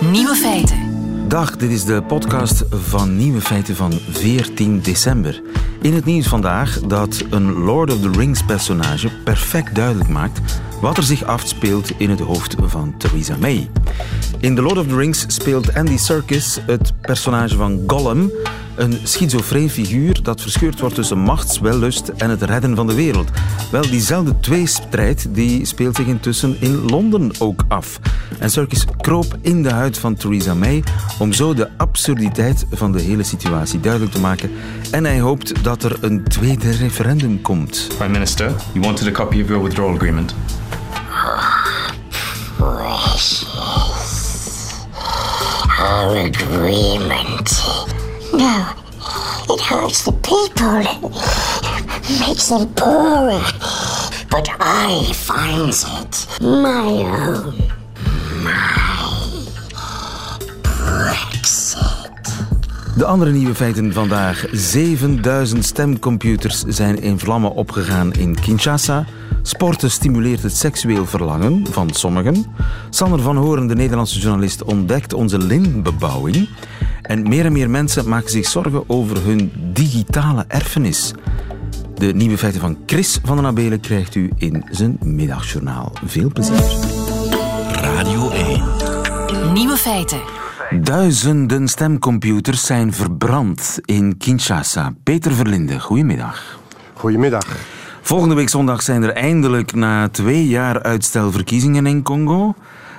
Nieuwe feiten. Dag, dit is de podcast van Nieuwe Feiten van 14 december. In het nieuws vandaag dat een Lord of the Rings personage perfect duidelijk maakt wat er zich afspeelt in het hoofd van Theresa May. In The Lord of the Rings speelt Andy Serkis het personage van Gollum, een schizofreen figuur dat verscheurd wordt tussen machtswellust en het redden van de wereld. Wel, diezelfde tweestrijd die speelt zich intussen in Londen ook af. En Serkis kroop in de huid van Theresa May om zo de absurditeit van de hele situatie duidelijk te maken. En hij hoopt dat er een tweede referendum komt. Prime Minister, you wanted a copy of your withdrawal agreement. Our agreement. No, it hurts the people, makes them poorer. But I finds it my own. My De andere nieuwe feiten vandaag. 7000 stemcomputers zijn in vlammen opgegaan in Kinshasa. Sporten stimuleert het seksueel verlangen van sommigen. Sander van Horen, de Nederlandse journalist, ontdekt onze lintbebouwing. En meer en meer mensen maken zich zorgen over hun digitale erfenis. De nieuwe feiten van Chris van den Abelen krijgt u in zijn middagjournaal. Veel plezier. Radio 1. Nieuwe feiten. Duizenden stemcomputers zijn verbrand in Kinshasa. Peter Verlinde, goedemiddag. Goedemiddag. Volgende week zondag zijn er eindelijk na twee jaar uitstel verkiezingen in Congo.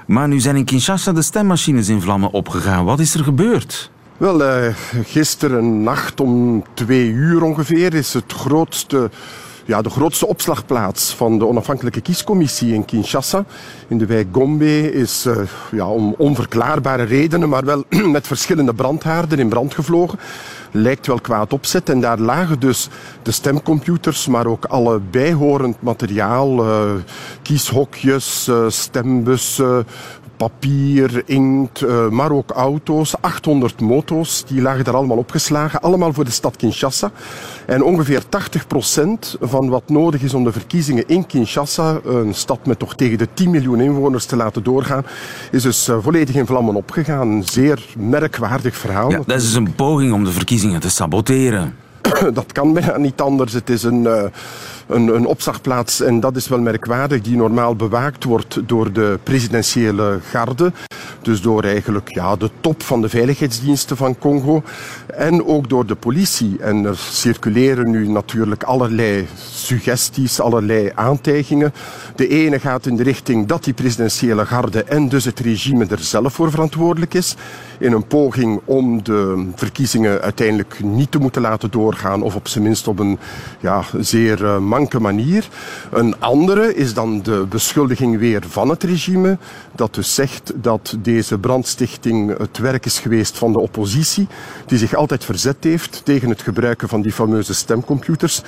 Maar nu zijn in Kinshasa de stemmachines in vlammen opgegaan. Wat is er gebeurd? Wel, uh, gisteren nacht om twee uur ongeveer is het grootste, ja, de grootste opslagplaats van de onafhankelijke kiescommissie in Kinshasa. In de wijk Gombe is uh, ja, om onverklaarbare redenen, maar wel met verschillende brandhaarden in brand gevlogen. Lijkt wel kwaad opzet. En daar lagen dus de stemcomputers, maar ook alle bijhorend materiaal. Uh, kieshokjes, stembussen, papier, inkt, uh, maar ook auto's. 800 moto's, die lagen daar allemaal opgeslagen. Allemaal voor de stad Kinshasa. En ongeveer 80% van wat nodig is om de verkiezingen in Kinshasa, een stad met toch tegen de 10 miljoen inwoners, te laten doorgaan, is dus uh, volledig in vlammen opgegaan. Een zeer merkwaardig verhaal. Ja, dat is dus een poging om de verkiezingen te saboteren. dat kan bijna niet anders. Het is een... Uh, een, een opslagplaats, en dat is wel merkwaardig, die normaal bewaakt wordt door de presidentiële garde. Dus door eigenlijk ja, de top van de veiligheidsdiensten van Congo. En ook door de politie. En er circuleren nu natuurlijk allerlei suggesties, allerlei aantijgingen. De ene gaat in de richting dat die presidentiële garde en dus het regime er zelf voor verantwoordelijk is. In een poging om de verkiezingen uiteindelijk niet te moeten laten doorgaan. Of op zijn minst op een ja, zeer uh, manke manier. Een andere is dan de beschuldiging weer van het regime. Dat dus zegt dat deze brandstichting het werk is geweest van de oppositie. Die zich altijd verzet heeft tegen het gebruiken van die fameuze stemcomputers.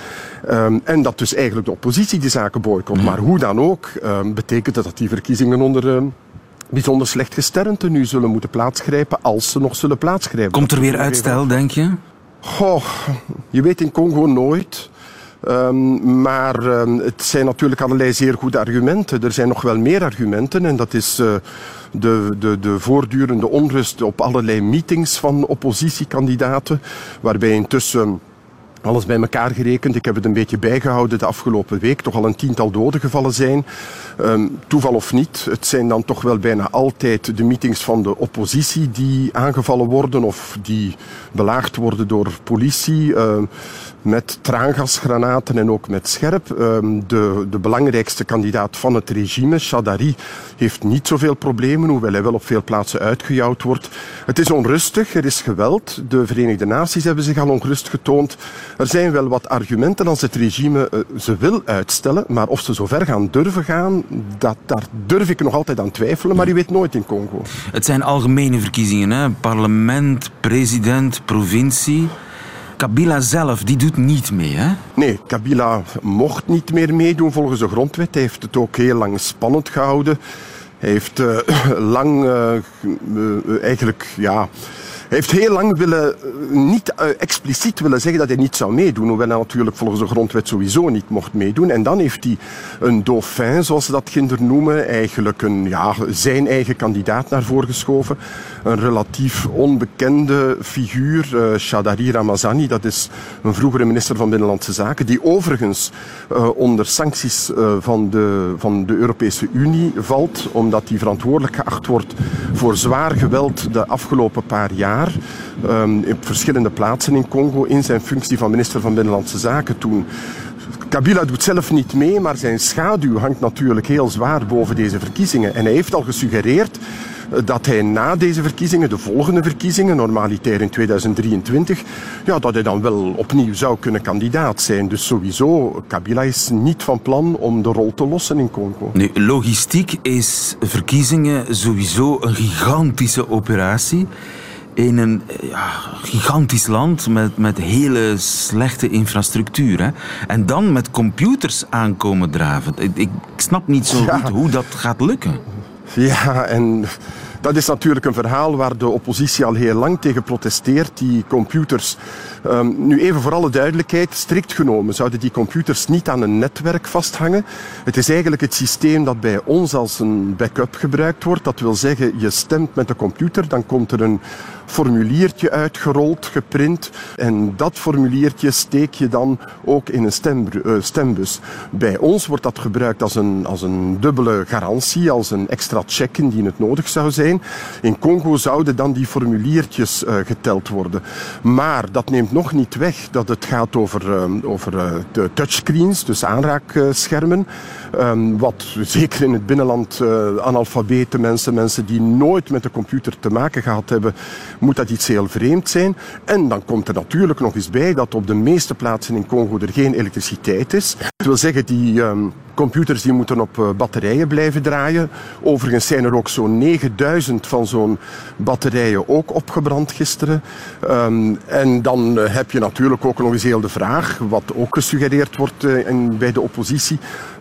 Um, en dat dus eigenlijk de oppositie die zaken boycott. Maar hoe dan ook, um, betekent dat dat die verkiezingen onder... Um, bijzonder slecht gesternte nu zullen moeten plaatsgrijpen als ze nog zullen plaatsgrijpen. Komt er weer uitstel, denk je? Goh, je weet in Congo nooit. Um, maar um, het zijn natuurlijk allerlei zeer goede argumenten. Er zijn nog wel meer argumenten en dat is uh, de, de, de voortdurende onrust op allerlei meetings van oppositiekandidaten, waarbij intussen alles bij elkaar gerekend. Ik heb het een beetje bijgehouden de afgelopen week. Toch al een tiental doden gevallen zijn. Um, toeval of niet, het zijn dan toch wel bijna altijd de meetings van de oppositie die aangevallen worden of die belaagd worden door politie. Uh, met traangasgranaten en ook met scherp. De, de belangrijkste kandidaat van het regime, Shadari, heeft niet zoveel problemen, hoewel hij wel op veel plaatsen uitgejouwd wordt. Het is onrustig, er is geweld. De Verenigde Naties hebben zich al ongerust getoond. Er zijn wel wat argumenten als het regime uh, ze wil uitstellen, maar of ze zo ver gaan durven gaan, dat, daar durf ik nog altijd aan twijfelen, maar je weet nooit in Congo. Het zijn algemene verkiezingen, hè? parlement, president, provincie. Kabila zelf, die doet niet mee, hè? Nee, Kabila mocht niet meer meedoen volgens de grondwet. Hij heeft het ook heel lang spannend gehouden. Hij heeft uh, lang uh, uh, eigenlijk, ja heeft heel lang willen, eh, niet uh, expliciet willen zeggen dat hij niet zou meedoen. Hoewel hij natuurlijk volgens de grondwet sowieso niet mocht meedoen. En dan heeft hij een dauphin, zoals ze dat kinderen noemen, eigenlijk een, ja, zijn eigen kandidaat naar voren geschoven. Een relatief onbekende figuur, uh, Shadari Ramazani, dat is een vroegere minister van Binnenlandse Zaken, die overigens onder sancties van, de, van de Europese Unie valt, omdat hij verantwoordelijk geacht wordt voor zwaar geweld de afgelopen paar jaar um, op verschillende plaatsen in Congo in zijn functie van minister van Binnenlandse Zaken toen. Kabila doet zelf niet mee, maar zijn schaduw hangt natuurlijk heel zwaar boven deze verkiezingen. En hij heeft al gesuggereerd dat hij na deze verkiezingen, de volgende verkiezingen, normalitair in 2023, ja, dat hij dan wel opnieuw zou kunnen kandidaat zijn. Dus sowieso, Kabila is niet van plan om de rol te lossen in Congo. Nu, logistiek is verkiezingen sowieso een gigantische operatie in een ja, gigantisch land met, met hele slechte infrastructuur. Hè? En dan met computers aankomen draven. Ik, ik snap niet zo ja. goed hoe dat gaat lukken. Ja, en dat is natuurlijk een verhaal waar de oppositie al heel lang tegen protesteert. Die computers, um, nu even voor alle duidelijkheid, strikt genomen zouden die computers niet aan een netwerk vasthangen. Het is eigenlijk het systeem dat bij ons als een backup gebruikt wordt. Dat wil zeggen, je stemt met de computer, dan komt er een formuliertje uitgerold, geprint. En dat formuliertje steek je dan ook in een uh, stembus. Bij ons wordt dat gebruikt als een, als een dubbele garantie, als een extra check indien het nodig zou zijn. In Congo zouden dan die formuliertjes uh, geteld worden. Maar dat neemt nog niet weg dat het gaat over, uh, over de touchscreens, dus aanraakschermen. Um, wat zeker in het binnenland analfabete mensen, mensen die nooit met de computer te maken gehad hebben, moet dat iets heel vreemd zijn. En dan komt er natuurlijk nog eens bij dat op de meeste plaatsen in Congo er geen elektriciteit is. Dat wil zeggen, die um, computers die moeten op batterijen blijven draaien. Overigens zijn er ook zo'n 9000 van zo'n batterijen ook opgebrand gisteren. Um, en dan uh, heb je natuurlijk ook nog eens heel de vraag, wat ook gesuggereerd wordt uh, in, bij de oppositie,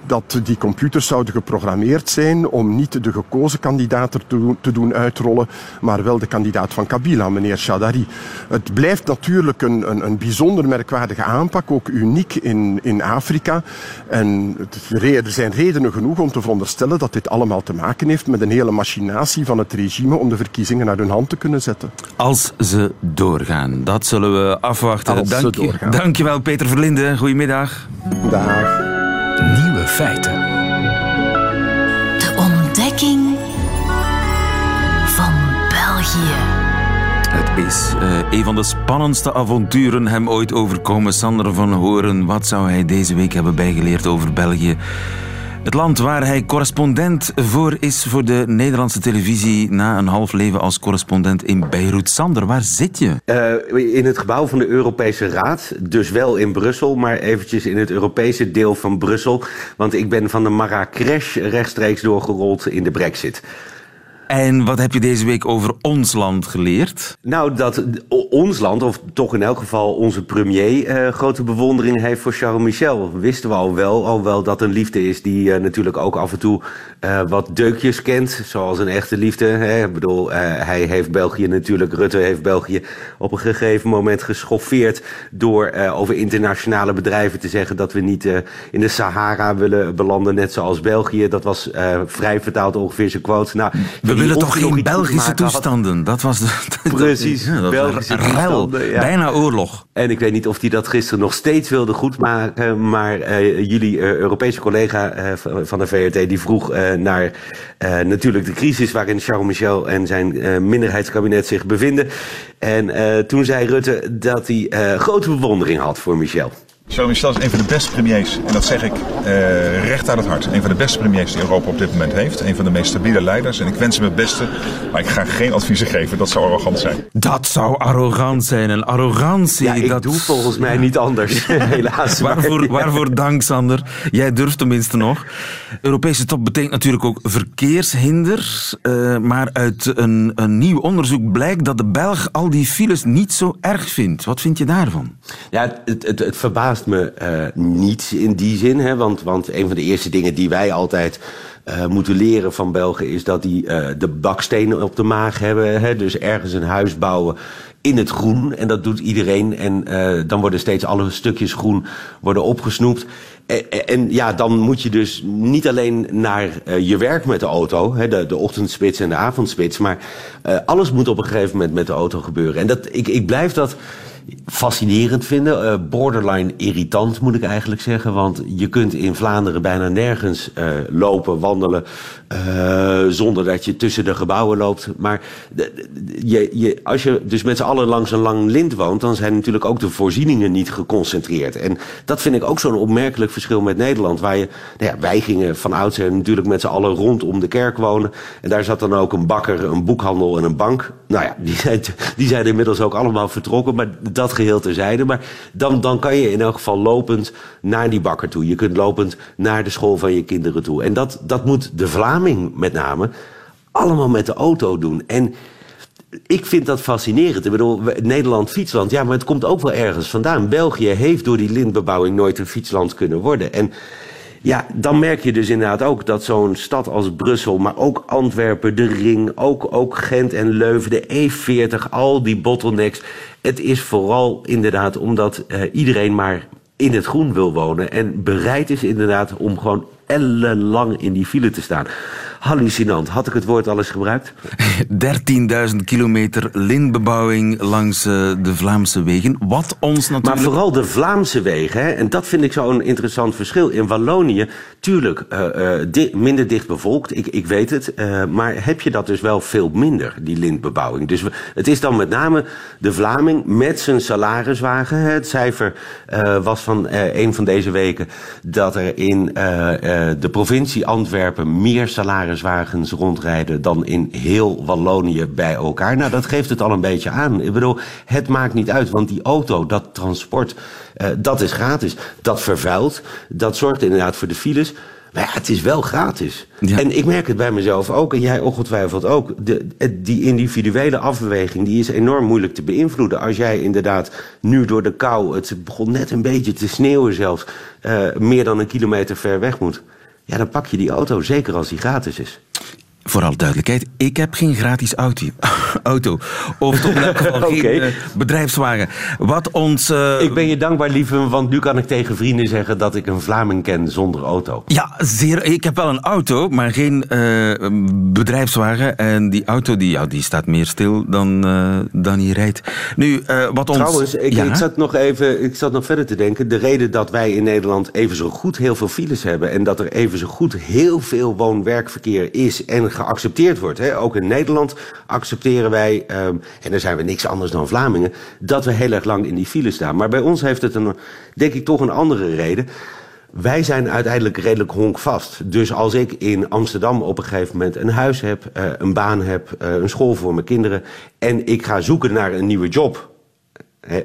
dat die computers zouden geprogrammeerd zijn om niet de gekozen kandidaat te, doen uitrollen, maar wel de kandidaat van Kabila, meneer Shadari. Het blijft natuurlijk een, een, een bijzonder merkwaardige aanpak, ook uniek in, in Afrika. En er zijn redenen genoeg om te veronderstellen dat dit allemaal te maken heeft met een hele machinatie van het regime om de verkiezingen naar hun hand te kunnen zetten. Als ze doorgaan, dat zullen we afwachten. Als Dank, ze doorgaan. Dankjewel Peter Verlinde, goedemiddag. Dag. Feiten. De ontdekking van België. Het is uh, een van de spannendste avonturen hem ooit overkomen. Sander van Horen, wat zou hij deze week hebben bijgeleerd over België? Het land waar hij correspondent voor is voor de Nederlandse televisie na een half leven als correspondent in Beirut. Sander, waar zit je? Uh, in het gebouw van de Europese Raad, dus wel in Brussel, maar eventjes in het Europese deel van Brussel. Want ik ben van de Marrakesh rechtstreeks doorgerold in de Brexit. En wat heb je deze week over ons land geleerd? Nou, dat ons land, of toch in elk geval onze premier, uh, grote bewondering heeft voor Charles Michel. Wisten we al wel, al wel dat een liefde is die uh, natuurlijk ook af en toe uh, wat deukjes kent, zoals een echte liefde. Hè? Ik bedoel, hij heeft België natuurlijk, Rutte heeft België op een gegeven moment geschoffeerd door over internationale bedrijven te zeggen dat we niet in de Sahara willen belanden, net zoals België. Dat was vrij vertaald ongeveer zijn quote. Nou, we willen toch geen Belgische toestanden? Had. Dat was de, Precies, ja, dat Belgische was toestanden. Ja. Bijna oorlog. En ik weet niet of hij dat gisteren nog steeds wilde goedmaken. Maar uh, jullie uh, Europese collega uh, van de VRT die vroeg naar natuurlijk de crisis waarin Charles Michel en zijn minderheidskabinet zich bevinden. En toen zei Rutte dat hij grote bewondering had voor Michel. Charles Michel is een van de beste premiers, en dat zeg ik uh, recht uit het hart. Een van de beste premiers die Europa op dit moment heeft. Een van de meest stabiele leiders. En ik wens hem het beste, maar ik ga geen adviezen geven. Dat zou arrogant zijn. Dat zou arrogant zijn. En arrogantie... Ja, ik dat... doe volgens mij ja. niet anders, helaas. waarvoor, waarvoor dank, Sander. Jij durft tenminste nog. Europese top betekent natuurlijk ook verkeershinder. Uh, maar uit een, een nieuw onderzoek blijkt dat de Belg al die files niet zo erg vindt. Wat vind je daarvan? Ja, het, het, het verbaast me uh, niet in die zin. Hè, want, want een van de eerste dingen die wij altijd uh, moeten leren van Belgen is dat die uh, de bakstenen op de maag hebben. Hè, dus ergens een huis bouwen in het groen. En dat doet iedereen. En dan worden steeds alle stukjes groen worden opgesnoept. En, en, ja, dan moet je dus niet alleen naar je werk met de auto, de, ochtendspits en de avondspits, maar alles moet op een gegeven moment met de auto gebeuren. En dat, ik, ik blijf dat fascinerend vinden. Uh, borderline irritant moet ik eigenlijk zeggen. Want je kunt in Vlaanderen bijna nergens uh, lopen, wandelen. Uh, zonder dat je tussen de gebouwen loopt. Maar je, je, als je dus met z'n allen langs een lang lint woont. dan zijn natuurlijk ook de voorzieningen niet geconcentreerd. En dat vind ik ook zo'n opmerkelijk verschil met Nederland. Waar je, nou ja, wij gingen van oudsher natuurlijk met z'n allen rondom de kerk wonen. En daar zat dan ook een bakker, een boekhandel en een bank. Nou ja, die zijn, die zijn inmiddels ook allemaal vertrokken. Maar dat geheel terzijde. Maar dan, dan kan je in elk geval lopend naar die bakker toe. Je kunt lopend naar de school van je kinderen toe. En dat, dat moet de Vlaming met name allemaal met de auto doen. En ik vind dat fascinerend. Ik bedoel, Nederland fietsland, ja, maar het komt ook wel ergens vandaan. België heeft door die lintbebouwing nooit een fietsland kunnen worden. En ja, dan merk je dus inderdaad ook dat zo'n stad als Brussel, maar ook Antwerpen, de Ring, ook, ook Gent en Leuven, de E40, al die bottlenecks. Het is vooral inderdaad omdat uh, iedereen maar in het groen wil wonen en bereid is inderdaad om gewoon ellenlang in die file te staan. Hallucinant. Had ik het woord al eens gebruikt? 13.000 kilometer lintbebouwing langs uh, de Vlaamse wegen. Wat ons natuurlijk... Maar vooral de Vlaamse wegen. Hè? En dat vind ik zo'n interessant verschil. In Wallonië, tuurlijk, uh, uh, di minder dicht bevolkt. Ik, ik weet het. maar heb je dat dus wel veel minder, die lintbebouwing. Dus het is dan met name de Vlaming met zijn salariswagen. Het cijfer was van een van deze weken dat er in de provincie Antwerpen meer salaris salariswagens rondrijden dan in heel Wallonië bij elkaar. Nou, dat geeft het al een beetje aan. Ik bedoel, het maakt niet uit, want die auto, dat transport, uh, dat is gratis. Dat vervuilt, dat zorgt inderdaad voor de files. Maar ja, het is wel gratis. Ja. En ik merk het bij mezelf ook, en jij ongetwijfeld ook. De, die individuele afweging die is enorm moeilijk te beïnvloeden. Als jij inderdaad nu door de kou, het begon net een beetje te sneeuwen zelfs, uh, meer dan een kilometer ver weg moet. Ja, dan pak je die auto, zeker als die gratis is. Vooral duidelijkheid, ik heb geen gratis auto. auto. Of toch in elk geval okay. geen uh, bedrijfswagen. Wat ons... Uh... Ik ben je dankbaar, lieve, want nu kan ik tegen vrienden zeggen dat ik een Vlaming ken zonder auto. Ja, zeer. Ik heb wel een auto, maar geen uh, bedrijfswagen. En die auto die, ja, die staat meer stil dan, dan hij rijdt. Nu, wat ons... Trouwens, ik, ja? ik, zat nog even, ik zat nog verder te denken. De reden dat wij in Nederland even zo goed heel veel files hebben... en dat er even zo goed heel veel woon-werkverkeer is... en geaccepteerd wordt. Hè. Ook in Nederland accepteren wij, um, en daar zijn we niks anders dan Vlamingen, dat we heel erg lang in die file staan. Maar bij ons heeft het een, denk ik toch een andere reden. Wij zijn uiteindelijk redelijk honkvast. Dus als ik in Amsterdam op een gegeven moment een huis heb, uh, een baan heb, uh, een school voor mijn kinderen en ik ga zoeken naar een nieuwe job.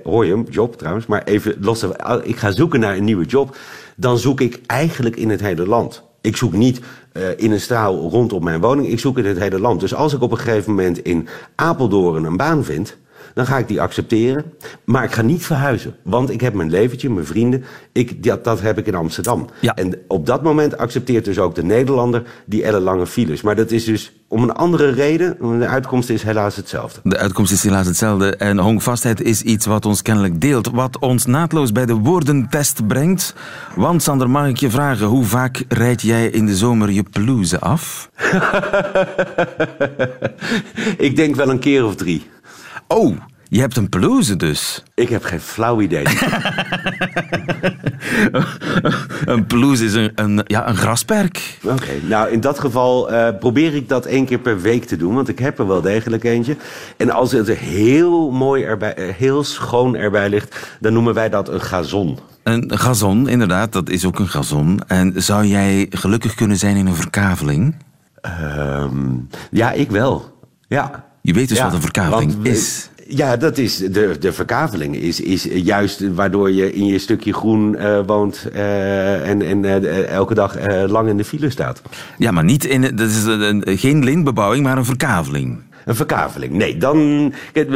Hoor je hem, job trouwens, maar even los. Ik ga zoeken naar een nieuwe job. Dan zoek ik eigenlijk in het hele land. Ik zoek niet uh, in een straal rondom mijn woning. Ik zoek in het hele land. Dus als ik op een gegeven moment in Apeldoorn een baan vind, dan ga ik die accepteren. Maar ik ga niet verhuizen. Want ik heb mijn leventje, mijn vrienden. Ik, dat, dat heb ik in Amsterdam. Ja. En op dat moment accepteert dus ook de Nederlander die ellenlange files. Maar dat is dus om een andere reden. De uitkomst is helaas hetzelfde. De uitkomst is helaas hetzelfde. En honkvastheid is iets wat ons kennelijk deelt. Wat ons naadloos bij de woordentest brengt. Want Sander, mag ik je vragen, hoe vaak rijd jij in de zomer je pelouse af? ik denk wel een keer of drie. Oh, je hebt een pelouse dus? Ik heb geen flauw idee. een pelouse is een, een, ja, een grasperk. Oké, okay. nou in dat geval uh, probeer ik dat één keer per week te doen. Want ik heb er wel degelijk eentje. En als het er heel mooi erbij, heel schoon erbij ligt... dan noemen wij dat een gazon. Een gazon, inderdaad, dat is ook een gazon. En zou jij gelukkig kunnen zijn in een verkaveling? Um, ja, ik wel. Ja. Je weet dus ja, wat een verkaveling is. Ja, dat is de, de verkaveling is, is juist waardoor je in je stukje groen uh, woont uh, en, en uh, elke dag lang in de file staat. Ja, maar niet in. Dat is een, geen lintbebouwing, maar een verkaveling. Een verkaveling. Nee, dan.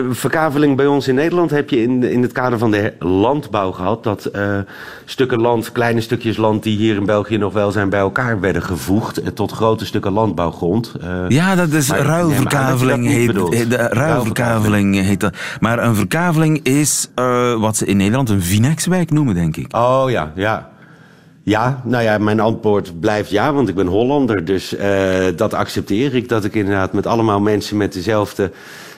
Verkaveling bij ons in Nederland heb je in, in het kader van de landbouw gehad. Dat eh, stukken land, kleine stukjes land die hier in België nog wel zijn, bij elkaar werden gevoegd. eh, tot grote stukken landbouwgrond. Eh, Ja, dat is maar ruilverkaveling. Heet, de ruilverkaveling heet dat. Maar een verkaveling is eh, wat ze in Nederland een Vinexwijk noemen, denk ik. Oh ja, ja. Ja, nou ja, mijn antwoord blijft ja, want ik ben Hollander. Dus eh, dat accepteer ik. Dat ik inderdaad met allemaal mensen met dezelfde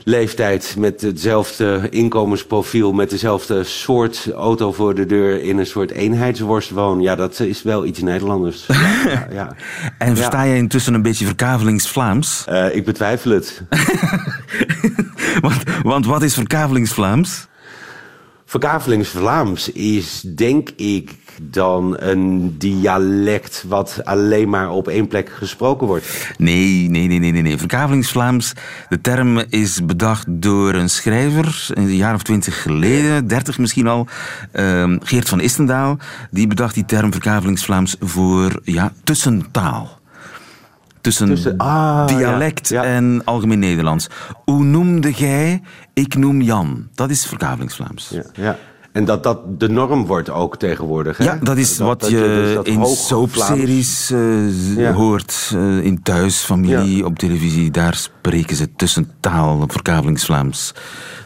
leeftijd, met hetzelfde inkomensprofiel, met dezelfde soort auto voor de deur in een soort eenheidsworst woon. Ja, dat is wel iets Nederlanders. Ja, ja, ja. En versta je intussen een beetje verkavelings-Vlaams? Eh, ik betwijfel het. want, want wat is verkavelings-Vlaams? Verkavelings-Vlaams is denk ik dan een dialect wat alleen maar op één plek gesproken wordt. Nee, nee, nee, nee, nee. nee. Verkavelings-Vlaams, de term is bedacht door een schrijver een jaar of twintig geleden, dertig misschien al, ehm, Geert van Istendaal. Die bedacht die term verkavelings-Vlaams voor ja, tussentaal. Tussen, Tussen- ah, dialect ja, ja. en algemeen Nederlands. Hoe noemde jij? Ik noem Jan. Dat is verkavelings-Vlaams. Ja, ja. En dat dat de norm wordt ook tegenwoordig. Hè? Ja, dat is wat dat je, dus in soapseries eh, Ja. hoort. eh, in thuis, familie, op televisie. Daar spreken ze tussentaal, verkavelingsvlaams.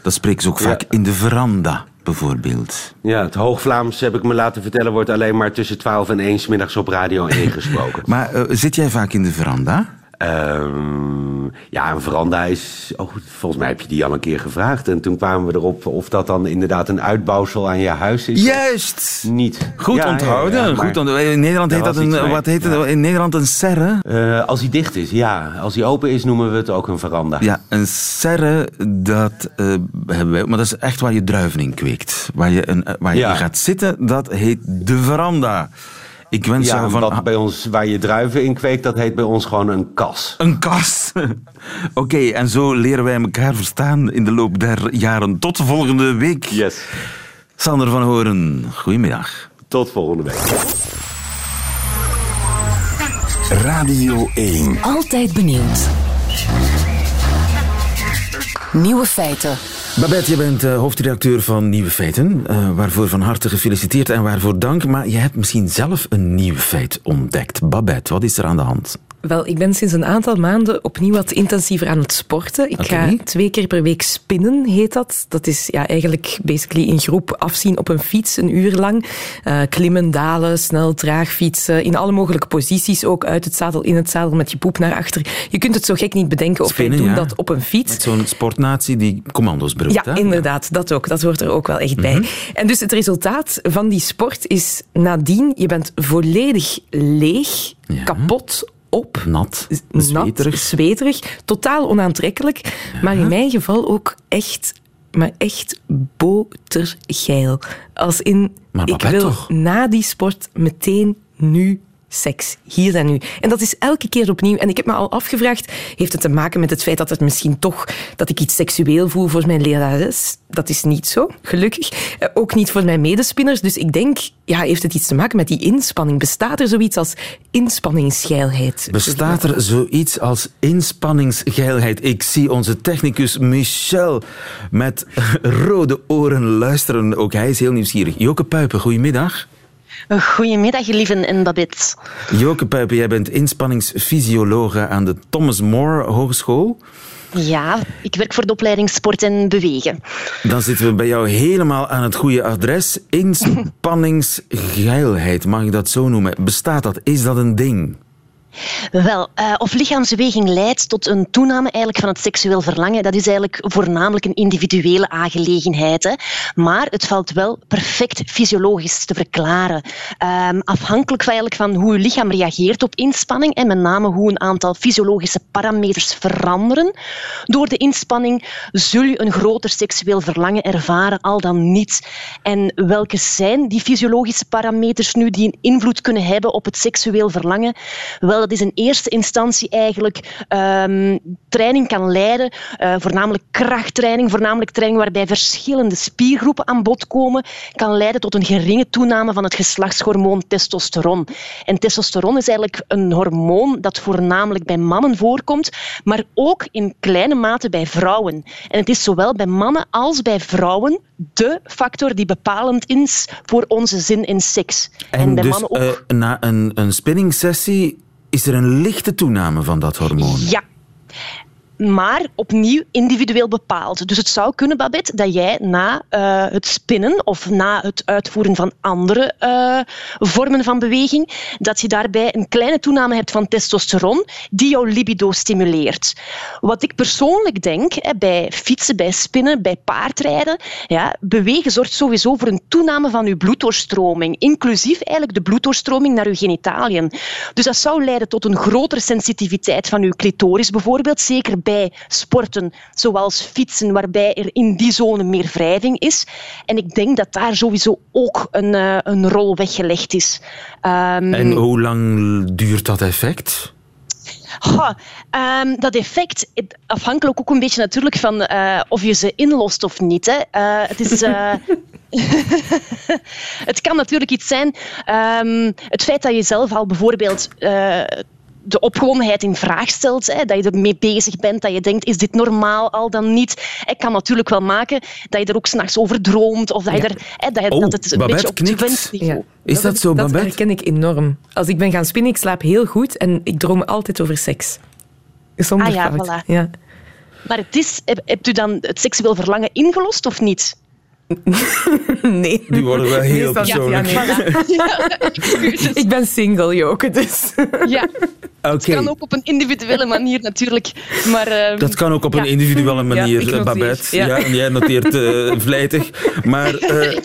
Dat spreken ze ook Ja. vaak in de veranda, bijvoorbeeld. Ja, het Hoog-Vlaams, heb ik me laten vertellen, wordt alleen maar tussen 12 en 1 's middags op Radio 1 gesproken. Maar eh, zit jij vaak in de veranda? Ehm, ja, een veranda is. Oh, volgens mij heb je die al een keer gevraagd. En toen kwamen we erop of dat dan inderdaad een uitbouwsel aan je huis is. Juist! Niet. Goed Ja, onthouden. ja, goed onthouden. In Nederland heet dat een, mee. wat heet het? In Nederland een serre. Eh, als hij dicht is, ja. Als hij open is, noemen we het ook een veranda. Ja, een serre, dat eh, hebben wij, maar dat is echt waar je druiven in kweekt. Waar je, een, eh, waar je Ja. in gaat zitten, dat heet de veranda. Ik wens Ja, jou van... wat bij ons, waar je druiven in kweekt, dat heet bij ons gewoon een kas. Een kas. Oké, en zo leren wij elkaar verstaan in de loop der jaren. Tot de volgende week. Yes. Sander van Horen, goedemiddag. Tot volgende week. Radio 1. Altijd benieuwd. Nieuwe feiten. Babette, je bent eh, hoofdredacteur van Nieuwe Feiten. eh, waarvoor van harte gefeliciteerd en waarvoor dank. Maar je hebt misschien zelf een nieuw feit ontdekt. Babette, wat is er aan de hand? Wel, ik ben sinds een aantal maanden opnieuw wat intensiever aan het sporten. Ik ga twee keer per week spinnen, heet dat. Dat is ja, eigenlijk basically in groep afzien op een fiets, een uur lang. Eh, klimmen, dalen, snel, traag fietsen, in alle mogelijke posities. Ook uit het zadel, in het zadel, met je poep naar achter. Je kunt het zo gek niet bedenken of Spinnen, wij doen ja. dat op een fiets. Zo'n sportnatie die commando's brult. Ja, hè? inderdaad. Dat ook. Dat hoort er ook wel echt bij. En dus het resultaat van die sport is nadien, je bent volledig leeg, Ja. kapot, op, Nat, nat, zweterig. zweterig, totaal onaantrekkelijk, maar in mijn geval ook echt, maar echt botergeil. Als in, Maar ik wil toch? na die sport meteen nu seks. Hier en nu. En dat is elke keer opnieuw. En ik heb me al afgevraagd, heeft het te maken met het feit dat het misschien toch, dat ik iets seksueel voel voor mijn lerares? Dat is niet zo, gelukkig. Eh, ook niet voor mijn medespinners. Dus ik denk, ja, heeft het iets te maken met die inspanning? Bestaat er zoiets als inspanningsgeilheid? Bestaat er zoiets als inspanningsgeilheid? Ik zie onze technicus Michel met rode oren luisteren. Ook hij is heel nieuwsgierig. Joke Puipen, goedemiddag. Goedemiddag, lieven en Babette. Joke Puipen, jij bent inspanningsfysiologe aan de Thomas More Hogeschool. Ja, ik werk voor de opleiding Sport en Bewegen. Dan zitten we bij jou helemaal aan het goede adres. Inspanningsgeilheid, mag ik dat zo noemen? Bestaat dat? Is dat een ding? Wel, eh, of lichaamsbeweging leidt tot een toename eigenlijk van het seksueel verlangen, dat is eigenlijk voornamelijk een individuele aangelegenheid. Hè. Maar het valt wel perfect fysiologisch te verklaren. Ehm, afhankelijk van, van hoe je lichaam reageert op inspanning en met name hoe een aantal fysiologische parameters veranderen door de inspanning, zul je een groter seksueel verlangen ervaren, al dan niet. En welke zijn die fysiologische parameters nu die een invloed kunnen hebben op het seksueel verlangen? Wel, dat is in eerste instantie eigenlijk um, training kan leiden, uh, voornamelijk krachttraining, voornamelijk training waarbij verschillende spiergroepen aan bod komen, kan leiden tot een geringe toename van het geslachtshormoon testosteron. En testosteron is eigenlijk een hormoon dat voornamelijk bij mannen voorkomt, maar ook in kleine mate bij vrouwen. En het is zowel bij mannen als bij vrouwen de factor die bepalend is voor onze zin in seks. En, en bij dus mannen ook... uh, na een, een spinningsessie is er een lichte toename van dat hormoon? Ja, maar opnieuw individueel bepaald. Dus het zou kunnen, Babette, dat jij na uh, het spinnen of na het uitvoeren van andere uh, vormen van beweging, dat je daarbij een kleine toename hebt van testosteron die jouw libido stimuleert. Wat ik persoonlijk denk, bij fietsen, bij spinnen, bij paardrijden, ja, bewegen zorgt sowieso voor een toename van je bloeddoorstroming, inclusief eigenlijk de bloeddoorstroming naar je genitaliën. Dus dat zou leiden tot een grotere sensitiviteit van je clitoris bijvoorbeeld, zeker bij sporten zoals fietsen, waarbij er in die zone meer wrijving is. En ik denk dat daar sowieso ook een, uh, een rol weggelegd is. Um, en hoe lang duurt dat effect? Ha, um, dat effect, afhankelijk ook een beetje natuurlijk van uh, of je ze inlost of niet. Hè. Uh, het is... het kan natuurlijk iets zijn. Um, het feit dat je zelf al bijvoorbeeld uh, de opgewondenheid in vraag stelt, hè, dat je ermee bezig bent, dat je denkt, is dit normaal al dan niet? Ik kan natuurlijk wel maken dat je er ook s'nachts over droomt, of dat, je er, hè, dat, je, oh, dat het een Babette beetje op het ja. Is dat, zo, Babette? Dat herken ik enorm. Als ik ben gaan spinnen, ik slaap heel goed en ik droom altijd over seks. Zonder ah ja, fout. Voilà. Ja. Maar het is, heb, hebt u dan het seksueel verlangen ingelost of niet? nee. Die worden wel heel persoonlijk. Ja, nee. ik ben single, Joke, dus... ja. Okay. Het kan ook op een individuele manier natuurlijk. Maar, uh, dat kan ook op een individuele manier, ja, Babette. Ja. en jij noteert uh, vlijtig. Maar uh,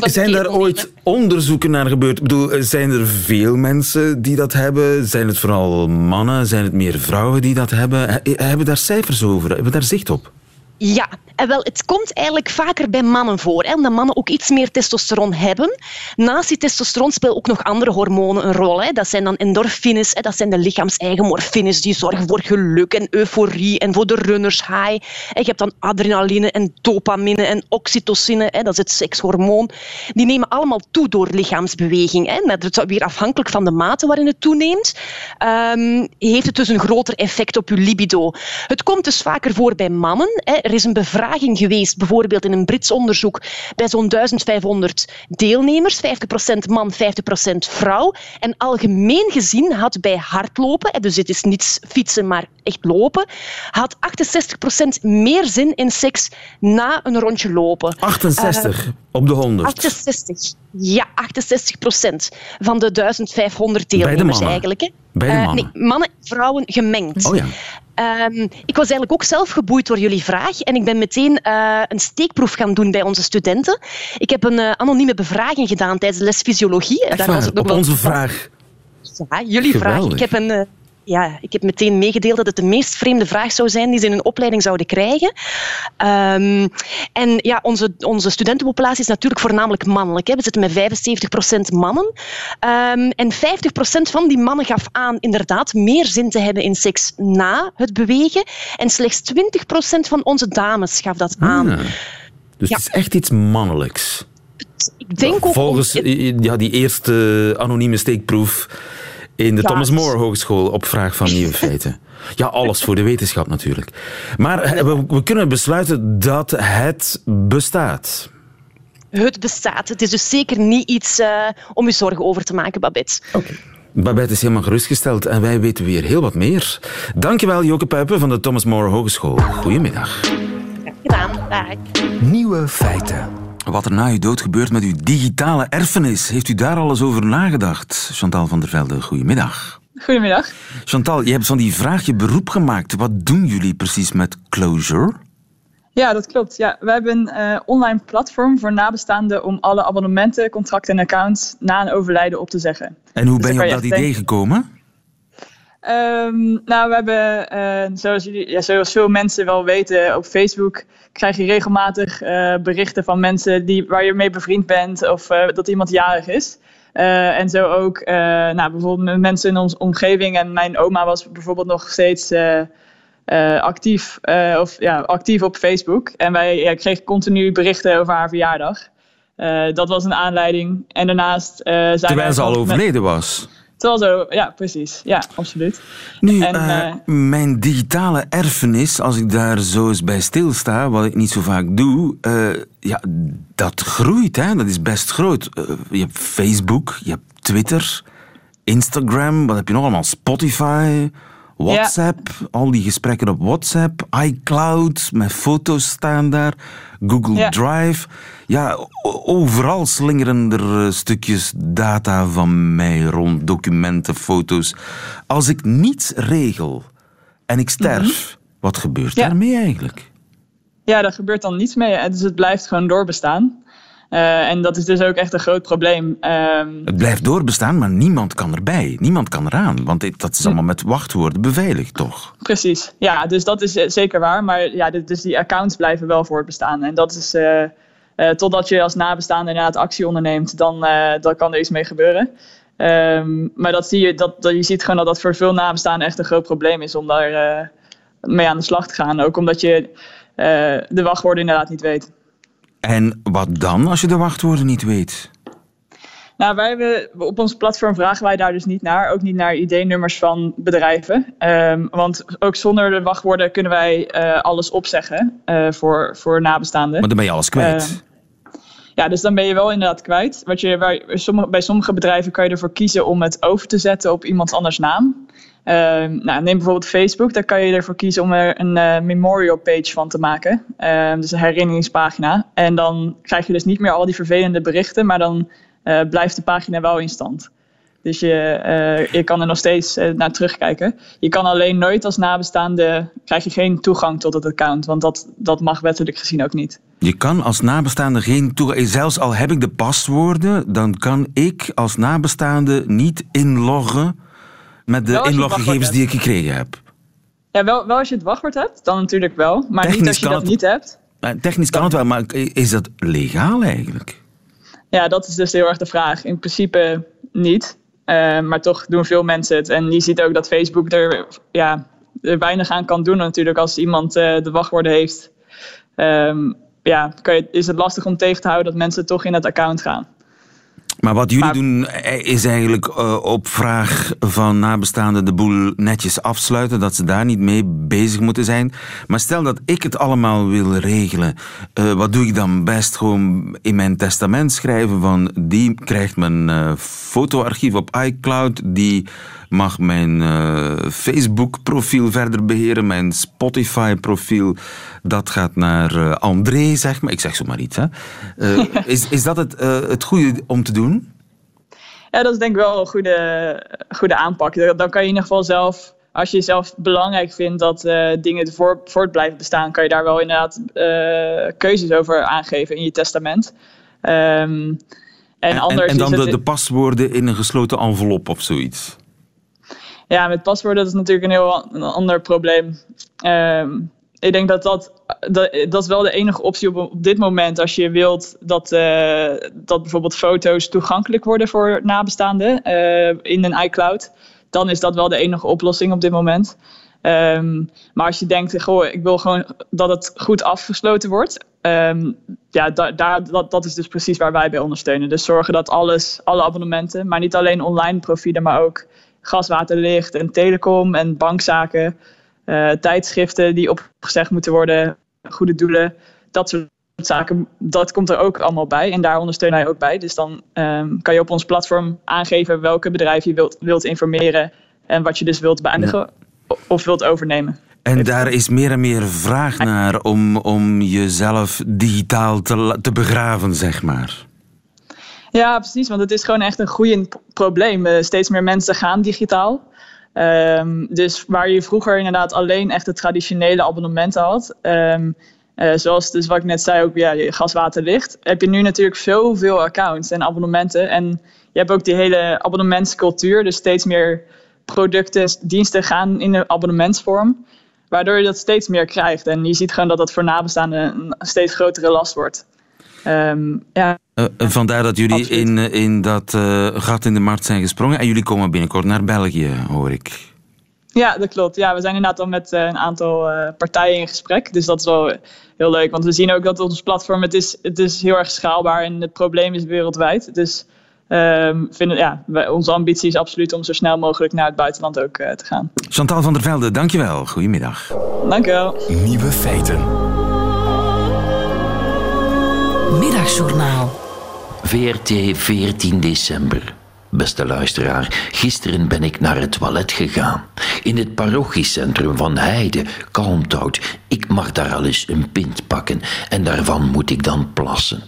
zijn daar ooit onderzoeken naar gebeurd? Ik bedoel, zijn er veel mensen die dat hebben? Zijn het vooral mannen? Zijn het meer vrouwen die dat hebben? Hebben daar cijfers over? Hebben daar zicht op? Ja, en wel, het komt eigenlijk vaker bij mannen voor, hè, omdat mannen ook iets meer testosteron hebben. Naast die testosteron spelen ook nog andere hormonen een rol. Hè. Dat zijn dan endorfines, hè, dat zijn de lichaams-eigen morfines die zorgen voor geluk en euforie en voor de runners high. En je hebt dan adrenaline en dopamine en oxytocine, hè, dat is het sekshormoon. Die nemen allemaal toe door lichaamsbeweging. Hè. Maar het weer afhankelijk van de mate waarin het toeneemt, um, heeft het dus een groter effect op je libido. Het komt dus vaker voor bij mannen. Hè er is een geweest, bijvoorbeeld in een Brits onderzoek, bij zo'n 1500 deelnemers, 50% man, 50% vrouw. En algemeen gezien had bij hardlopen, dus het is niet fietsen, maar echt lopen, had 68% meer zin in seks na een rondje lopen. 68 uh, op de 100? 68. Ja, 68 procent van de 1500 deelnemers eigenlijk. Hè. Bij de mannen? Uh, nee, mannen vrouwen gemengd. Oh ja. Um, ik was eigenlijk ook zelf geboeid door jullie vraag en ik ben meteen uh, een steekproef gaan doen bij onze studenten. Ik heb een uh, anonieme bevraging gedaan tijdens de les fysiologie. Echt Daar was het nog op wel onze vraag? Ja, jullie Geweldig. vraag. Ik heb een ja, ik heb meteen meegedeeld dat het de meest vreemde vraag zou zijn die ze in een opleiding zouden krijgen. Um, en ja, onze, onze studentenpopulatie is natuurlijk voornamelijk mannelijk. Hè. We zitten met 75% mannen. Um, en 50% van die mannen gaf aan inderdaad meer zin te hebben in seks na het bewegen. En slechts 20% van onze dames gaf dat aan. Ah, dus Ja. het is echt iets mannelijks. Ik denk ook... Volgens ja, die eerste anonieme steekproef in de Ja. Thomas More Hogeschool op vraag van Nieuwe Feiten. Ja, alles voor de wetenschap natuurlijk. Maar eh, we, we kunnen besluiten dat het bestaat. Het bestaat. Het is dus zeker niet iets eh, om je zorgen over te maken, Babette. Babette is helemaal gerustgesteld en wij weten weer heel wat meer. Dankjewel Joke Pijpen van de Thomas More Hogeschool. Goedemiddag. Graag gedaan. Dag. Nieuwe feiten. Wat er na uw dood gebeurt met uw digitale erfenis, heeft u daar al eens over nagedacht? Chantal van der Velde, goedemiddag. Goedemiddag. Chantal, je hebt van die vraag je beroep gemaakt. Wat doen jullie precies met Closure? Ja, dat klopt. Ja, we hebben een eh, online platform voor nabestaanden om alle abonnementen, contracten en accounts na een overlijden op te zeggen. En hoe Dus ben je op dat idee gekomen? Ehm, nou, we hebben, eh, zoals, jullie, ja, zoals veel mensen wel weten, op Facebook krijg je regelmatig eh, berichten van mensen die, waar je mee bevriend bent of eh, dat iemand jarig is. En zo ook nou, bijvoorbeeld met mensen in onze omgeving. En mijn oma was bijvoorbeeld nog steeds actief, of, ja, actief op Facebook. En wij ja, kregen continu berichten over haar verjaardag. dat was een aanleiding. En daarnaast zijn Terwijl ze al overleden was. Terwijl zo, ja, precies. Ja, absoluut. Nu, en, uh, mijn digitale erfenis, als ik daar zo eens bij stilsta, wat ik niet zo vaak doe, uh, ja, dat groeit, hè? dat is best groot. Uh, je hebt Facebook, je hebt Twitter, Instagram, wat heb je nog allemaal? Spotify, WhatsApp, ja. al die gesprekken op WhatsApp, iCloud, mijn foto's staan daar, Google ja. Drive. Ja, overal slingeren er eh, stukjes data van mij rond, documenten, foto's. Als ik niets regel en ik sterf, mm -hmm. wat gebeurt daarmee eigenlijk? Ja, daar gebeurt dan niets mee. Dus het blijft gewoon doorbestaan. Uh, en dat is dus ook echt een groot probleem. Um, het blijft doorbestaan, maar niemand kan erbij. Niemand kan eraan, want dat is allemaal met wachtwoorden beveiligd, toch? Precies, ja, dus dat is zeker waar. Maar ja, dus die accounts blijven wel voortbestaan. En dat is, uh, uh, totdat je als nabestaande inderdaad actie onderneemt, dan, dan kan er iets mee gebeuren. Um, maar dat zie je, dat, dat, je ziet gewoon dat dat voor veel nabestaanden echt een groot probleem is om daar mee aan de slag te gaan. Ook omdat je de wachtwoorden inderdaad niet weet. En wat dan als je de wachtwoorden niet weet? Nou, wij hebben, op ons platform vragen wij daar dus niet naar. Ook niet naar ID-nummers van bedrijven. Um, want ook zonder de wachtwoorden kunnen wij uh, alles opzeggen uh, voor, voor nabestaanden. Maar dan ben je alles kwijt. Ja, dus dan ben je wel inderdaad kwijt. Wat je, bij, sommige, bij sommige bedrijven kan je ervoor kiezen om het over te zetten op iemand anders naam. Uh, nou, neem bijvoorbeeld Facebook, daar kan je ervoor kiezen om er een uh, memorial page van te maken. Uh, dus een herinneringspagina. En dan krijg je dus niet meer al die vervelende berichten, maar dan eh, blijft de pagina wel in stand. Dus je, eh, je kan er nog steeds naar terugkijken. Je kan alleen nooit als nabestaande, krijg je geen toegang tot het account, want dat, dat mag wettelijk gezien ook niet. Je kan als nabestaande geen toegang, zelfs al heb ik de paswoorden, dan kan ik als nabestaande niet inloggen met de inloggegevens die ik gekregen heb. Ja, wel, wel als je het wachtwoord hebt, dan natuurlijk wel. Maar technisch niet als je dat het, niet hebt. Technisch kan het wel, maar is dat legaal eigenlijk? Ja, dat is dus heel erg de vraag. In principe niet. Uh, maar toch doen veel mensen het. En je ziet ook dat Facebook er, ja, er weinig aan kan doen natuurlijk als iemand uh, de wachtwoorden heeft. Um, ja, kan je, is het lastig om tegen te houden dat mensen toch in het account gaan. Maar wat jullie doen eh, is eigenlijk uh, op vraag van nabestaanden de boel netjes afsluiten, dat ze daar niet mee bezig moeten zijn. Maar stel dat ik het allemaal wil regelen, uh, wat doe ik dan best? Gewoon in mijn testament schrijven van die krijgt mijn uh, fotoarchief op iCloud, die mag mijn uh, Facebook-profiel verder beheren, mijn Spotify-profiel, dat gaat naar uh, André, zeg maar. Ik zeg zo maar iets. Hè. Uh, is, is dat het, het goede om te doen? Ja, dat is denk ik wel een goede, goede aanpak. Dan kan je in ieder geval zelf als je zelf belangrijk vindt dat dingen voor, voort blijven bestaan, kan je daar wel inderdaad keuzes over aangeven in je testament. Um, en, en dan de, de paswoorden in een gesloten envelop of zoiets? Ja, met paswoorden dat is natuurlijk een heel een ander probleem. Um, ik denk dat dat, dat, is wel de enige optie op, op dit moment. Als je wilt dat, uh, dat bijvoorbeeld foto's toegankelijk worden voor nabestaanden uh, in een iCloud. Dan is dat wel de enige oplossing op dit moment. Um, maar als je denkt, goh, ik wil gewoon dat het goed afgesloten wordt. Um, ja, da, daar, dat, dat is dus precies waar wij bij ondersteunen. Dus zorgen dat alles, alle abonnementen, maar niet alleen online profielen, maar ook gas, water, licht en telecom en bankzaken, uh, tijdschriften die opgezegd moeten worden, goede doelen, dat soort zaken, dat komt er ook allemaal bij en daar ondersteunen wij ook bij. Dus dan um, kan je op ons platform aangeven welke bedrijf je wilt, wilt informeren en wat je dus wilt beëindigen ja. of wilt overnemen. En daar is meer en meer vraag naar om, om jezelf digitaal te, te begraven, zeg maar. Ja, precies. Want het is gewoon echt een groeiend probleem. Uh, steeds meer mensen gaan digitaal. Um, dus waar je vroeger inderdaad alleen echt de traditionele abonnementen had. Um, uh, zoals dus wat ik net zei, ook ja, gas, water, licht. Heb je nu natuurlijk zoveel accounts en abonnementen. En je hebt ook die hele abonnementscultuur. Dus steeds meer producten, diensten gaan in de abonnementsvorm. Waardoor je dat steeds meer krijgt. En je ziet gewoon dat dat voor nabestaanden een steeds grotere last wordt. Ehm, ja. Uh, vandaar dat jullie in, in dat uh, gat in de markt zijn gesprongen en jullie komen binnenkort naar België, hoor ik. Ja, dat klopt. Ja, we zijn inderdaad al met uh, een aantal partijen in gesprek. Dus dat is wel heel leuk. Want we zien ook dat ons platform, het is, het is heel erg schaalbaar en het probleem is wereldwijd. Dus um, vinden, ja, onze ambitie is absoluut om zo snel mogelijk naar het buitenland ook te gaan. Chantal van der Velde, dankjewel. Goedemiddag. Dank je wel. Nieuwe feiten. VRT 14 december. Beste luisteraar, gisteren ben ik naar het toilet gegaan. In het parochiecentrum van Heide, Kalmthout. Ik mag daar al eens een pint pakken en daarvan moet ik dan plassen.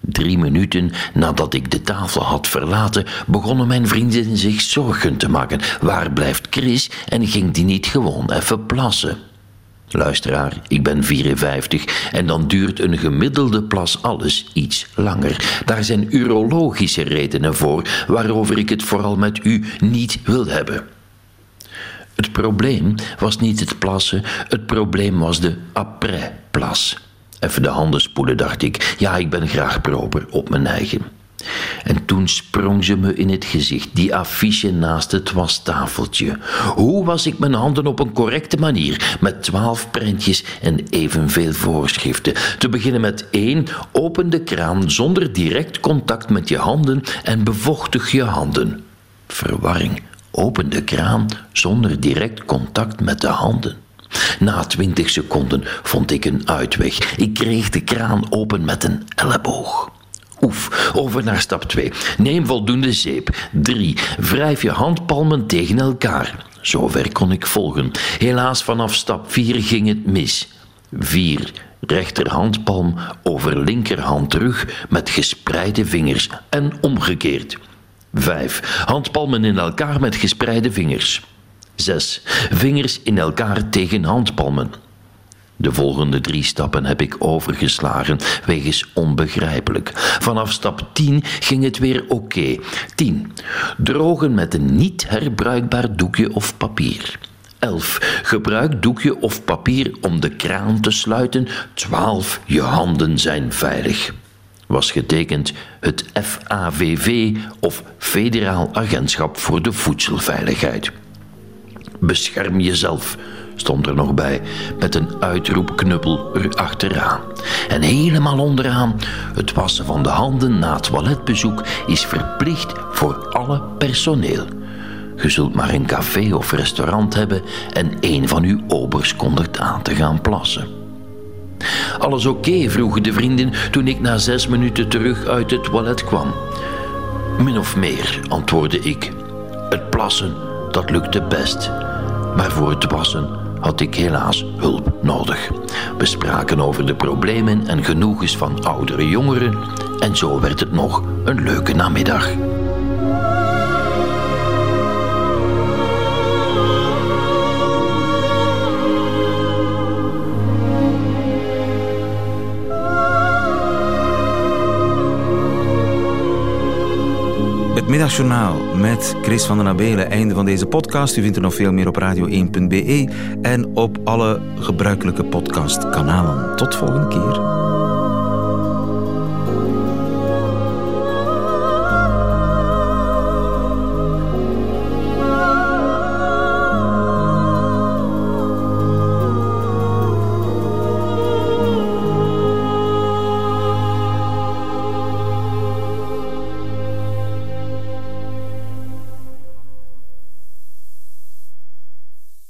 Drie minuten nadat ik de tafel had verlaten, begonnen mijn vrienden zich zorgen te maken. Waar blijft Chris en ging die niet gewoon even plassen? Luisteraar, ik ben 54 en dan duurt een gemiddelde plas alles iets langer. Daar zijn urologische redenen voor, waarover ik het vooral met u niet wil hebben. Het probleem was niet het plassen, het probleem was de après-plas. Even de handen spoelen, dacht ik. Ja, ik ben graag proper op mijn eigen. En toen sprong ze me in het gezicht, die affiche naast het wastafeltje. Hoe was ik mijn handen op een correcte manier, met twaalf prentjes en evenveel voorschriften? Te beginnen met één, open de kraan zonder direct contact met je handen en bevochtig je handen. Verwarring, open de kraan zonder direct contact met de handen. Na twintig seconden vond ik een uitweg. Ik kreeg de kraan open met een elleboog. Oef, over naar stap 2. Neem voldoende zeep. 3. Wrijf je handpalmen tegen elkaar. Zover kon ik volgen. Helaas vanaf stap 4 ging het mis. 4. Rechterhandpalm over linkerhand terug met gespreide vingers en omgekeerd. 5. Handpalmen in elkaar met gespreide vingers. 6. Vingers in elkaar tegen handpalmen. De volgende drie stappen heb ik overgeslagen, wegens onbegrijpelijk. Vanaf stap 10 ging het weer oké. Okay. 10. Drogen met een niet herbruikbaar doekje of papier. 11. Gebruik doekje of papier om de kraan te sluiten. 12. Je handen zijn veilig. Was getekend het FAVV of Federaal Agentschap voor de Voedselveiligheid. Bescherm jezelf stond er nog bij, met een uitroepknuppel erachteraan. En helemaal onderaan, het wassen van de handen na het toiletbezoek is verplicht voor alle personeel. Je zult maar een café of restaurant hebben en een van uw obers kondigt aan te gaan plassen. Alles oké? vroegen de vrienden toen ik na zes minuten terug uit het toilet kwam. Min of meer, antwoordde ik. Het plassen, dat lukte best. Maar voor het wassen had ik helaas hulp nodig. We spraken over de problemen en genoegens van oudere jongeren en zo werd het nog een leuke namiddag. Het Middagjournaal met Chris van den Abelen. Einde van deze podcast. U vindt er nog veel meer op radio1.be en op alle gebruikelijke podcastkanalen. Tot volgende keer.